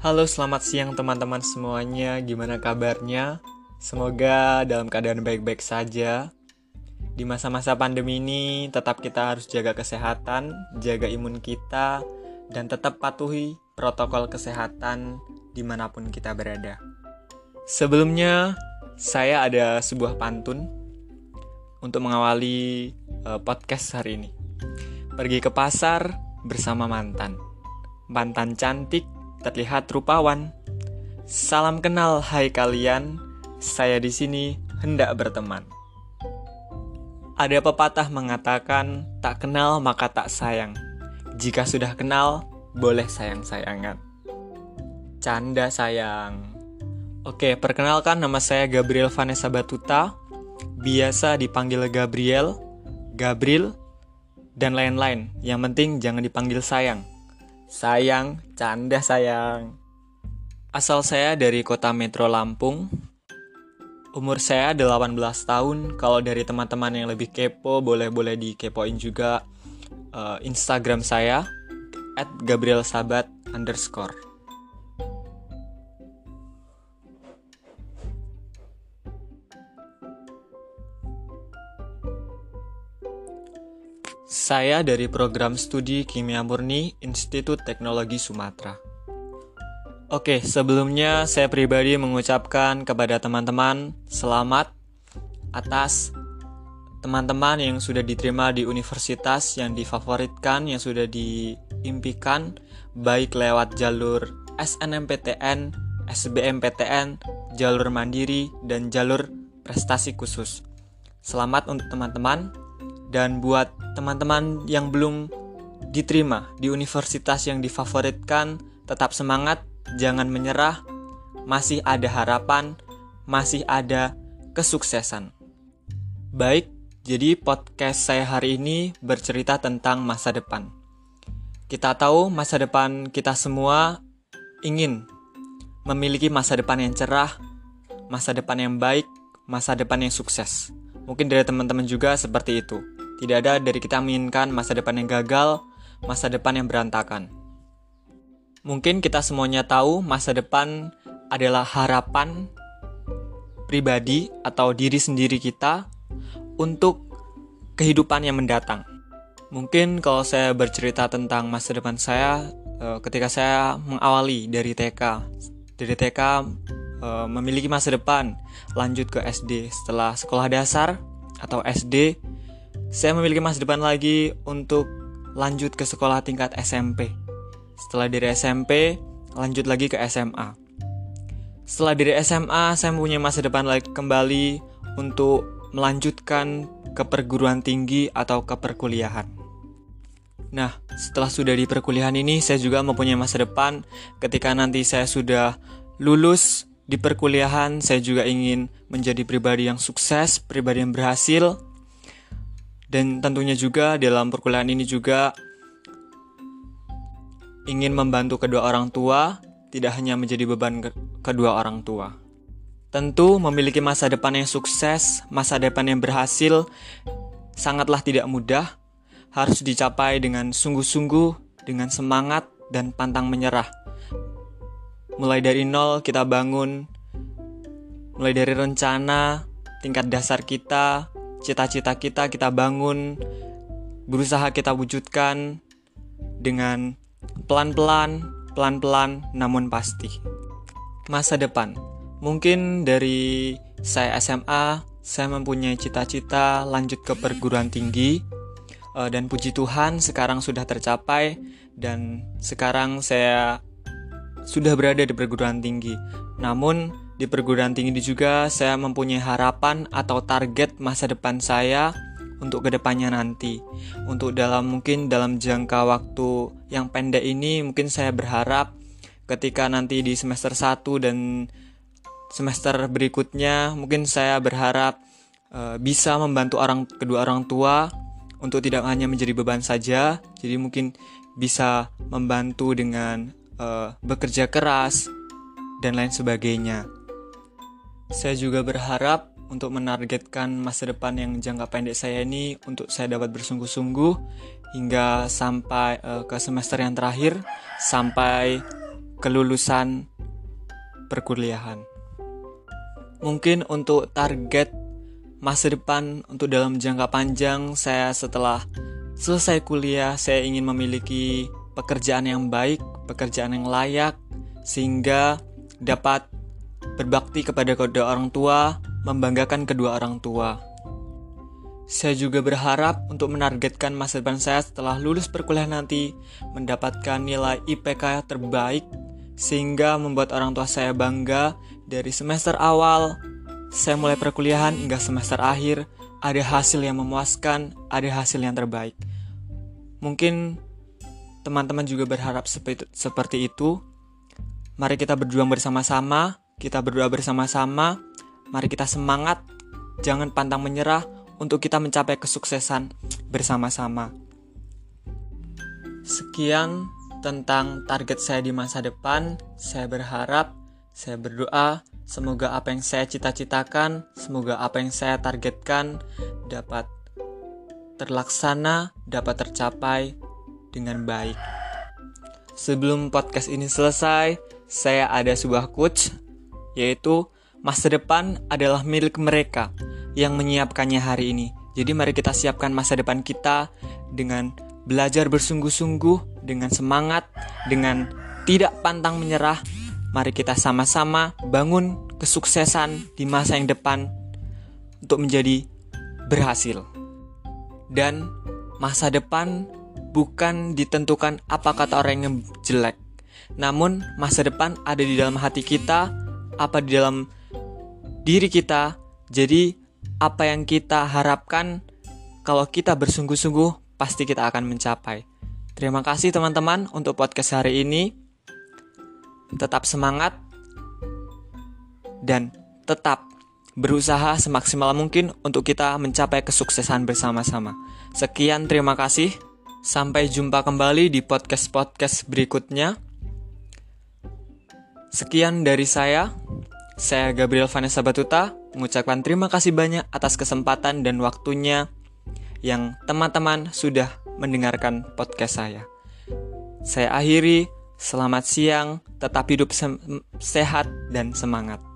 Halo, selamat siang teman-teman semuanya. Gimana kabarnya? Semoga dalam keadaan baik-baik saja. Di masa-masa pandemi ini, tetap kita harus jaga kesehatan, jaga imun kita, dan tetap patuhi protokol kesehatan di mana pun kita berada. Sebelumnya, saya ada sebuah pantun untuk mengawali uh, podcast hari ini. Pergi ke pasar bersama mantan. Mantan cantik terlihat rupawan. Salam kenal, hai kalian. Saya di sini hendak berteman. Ada pepatah mengatakan, tak kenal maka tak sayang. Jika sudah kenal, boleh sayang-sayangan. Canda sayang. Oke, perkenalkan nama saya Gabriel Vanessa Batuta. Biasa dipanggil Gabriel, Gabriel, dan lain-lain. Yang penting jangan dipanggil sayang. Sayang, canda sayang. Asal saya dari kota Metro Lampung. Umur saya 18 tahun. Kalau dari teman-teman yang lebih kepo, boleh-boleh dikepoin juga uh, Instagram saya at underscore. Saya dari program studi Kimia Murni Institut Teknologi Sumatera. Oke, sebelumnya saya pribadi mengucapkan kepada teman-teman selamat atas teman-teman yang sudah diterima di universitas yang difavoritkan, yang sudah diimpikan, baik lewat jalur SNMPTN, SBMPTN, jalur mandiri, dan jalur prestasi khusus. Selamat untuk teman-teman dan buat teman-teman yang belum diterima di universitas yang difavoritkan, tetap semangat, jangan menyerah, masih ada harapan, masih ada kesuksesan. Baik, jadi podcast saya hari ini bercerita tentang masa depan. Kita tahu masa depan kita semua ingin memiliki masa depan yang cerah, masa depan yang baik, masa depan yang sukses. Mungkin dari teman-teman juga seperti itu. Tidak ada dari kita menginginkan masa depan yang gagal, masa depan yang berantakan. Mungkin kita semuanya tahu masa depan adalah harapan pribadi atau diri sendiri kita untuk kehidupan yang mendatang. Mungkin kalau saya bercerita tentang masa depan saya eh, ketika saya mengawali dari TK. Dari TK eh, memiliki masa depan, lanjut ke SD setelah sekolah dasar atau SD saya memiliki masa depan lagi untuk lanjut ke sekolah tingkat SMP. Setelah dari SMP, lanjut lagi ke SMA. Setelah dari SMA, saya mempunyai masa depan lagi kembali untuk melanjutkan ke perguruan tinggi atau ke perkuliahan. Nah, setelah sudah di perkuliahan ini, saya juga mempunyai masa depan ketika nanti saya sudah lulus di perkuliahan, saya juga ingin menjadi pribadi yang sukses, pribadi yang berhasil, dan tentunya juga dalam perkuliahan ini juga ingin membantu kedua orang tua, tidak hanya menjadi beban ke kedua orang tua. Tentu memiliki masa depan yang sukses, masa depan yang berhasil sangatlah tidak mudah, harus dicapai dengan sungguh-sungguh, dengan semangat dan pantang menyerah. Mulai dari nol kita bangun, mulai dari rencana, tingkat dasar kita, cita-cita kita kita bangun, berusaha kita wujudkan dengan pelan-pelan, pelan-pelan namun pasti. Masa depan. Mungkin dari saya SMA, saya mempunyai cita-cita lanjut ke perguruan tinggi eh, dan puji Tuhan sekarang sudah tercapai dan sekarang saya sudah berada di perguruan tinggi. Namun di perguruan tinggi juga saya mempunyai harapan atau target masa depan saya untuk ke depannya nanti. Untuk dalam mungkin dalam jangka waktu yang pendek ini mungkin saya berharap ketika nanti di semester 1 dan semester berikutnya mungkin saya berharap uh, bisa membantu orang kedua orang tua untuk tidak hanya menjadi beban saja, jadi mungkin bisa membantu dengan uh, bekerja keras dan lain sebagainya. Saya juga berharap untuk menargetkan masa depan yang jangka pendek saya ini untuk saya dapat bersungguh-sungguh hingga sampai uh, ke semester yang terakhir sampai kelulusan perkuliahan. Mungkin untuk target masa depan untuk dalam jangka panjang saya setelah selesai kuliah saya ingin memiliki pekerjaan yang baik, pekerjaan yang layak sehingga dapat berbakti kepada kedua orang tua, membanggakan kedua orang tua. Saya juga berharap untuk menargetkan masa depan saya setelah lulus perkuliahan nanti mendapatkan nilai IPK terbaik sehingga membuat orang tua saya bangga dari semester awal saya mulai perkuliahan hingga semester akhir ada hasil yang memuaskan, ada hasil yang terbaik. Mungkin teman-teman juga berharap seperti itu. Mari kita berjuang bersama-sama, kita berdoa bersama-sama, mari kita semangat, jangan pantang menyerah untuk kita mencapai kesuksesan bersama-sama. Sekian tentang target saya di masa depan. Saya berharap, saya berdoa, semoga apa yang saya cita-citakan, semoga apa yang saya targetkan dapat terlaksana, dapat tercapai dengan baik. Sebelum podcast ini selesai, saya ada sebuah quotes yaitu masa depan adalah milik mereka yang menyiapkannya hari ini. Jadi mari kita siapkan masa depan kita dengan belajar bersungguh-sungguh dengan semangat, dengan tidak pantang menyerah. Mari kita sama-sama bangun kesuksesan di masa yang depan untuk menjadi berhasil. Dan masa depan bukan ditentukan apa kata orang yang jelek. Namun masa depan ada di dalam hati kita, apa di dalam diri kita. Jadi apa yang kita harapkan kalau kita bersungguh-sungguh pasti kita akan mencapai. Terima kasih teman-teman untuk podcast hari ini. Tetap semangat dan tetap berusaha semaksimal mungkin untuk kita mencapai kesuksesan bersama-sama. Sekian, terima kasih. Sampai jumpa kembali di podcast-podcast berikutnya. Sekian dari saya. Saya Gabriel Vanessa Batuta mengucapkan terima kasih banyak atas kesempatan dan waktunya yang teman-teman sudah mendengarkan podcast saya. Saya akhiri, selamat siang, tetap hidup se sehat dan semangat.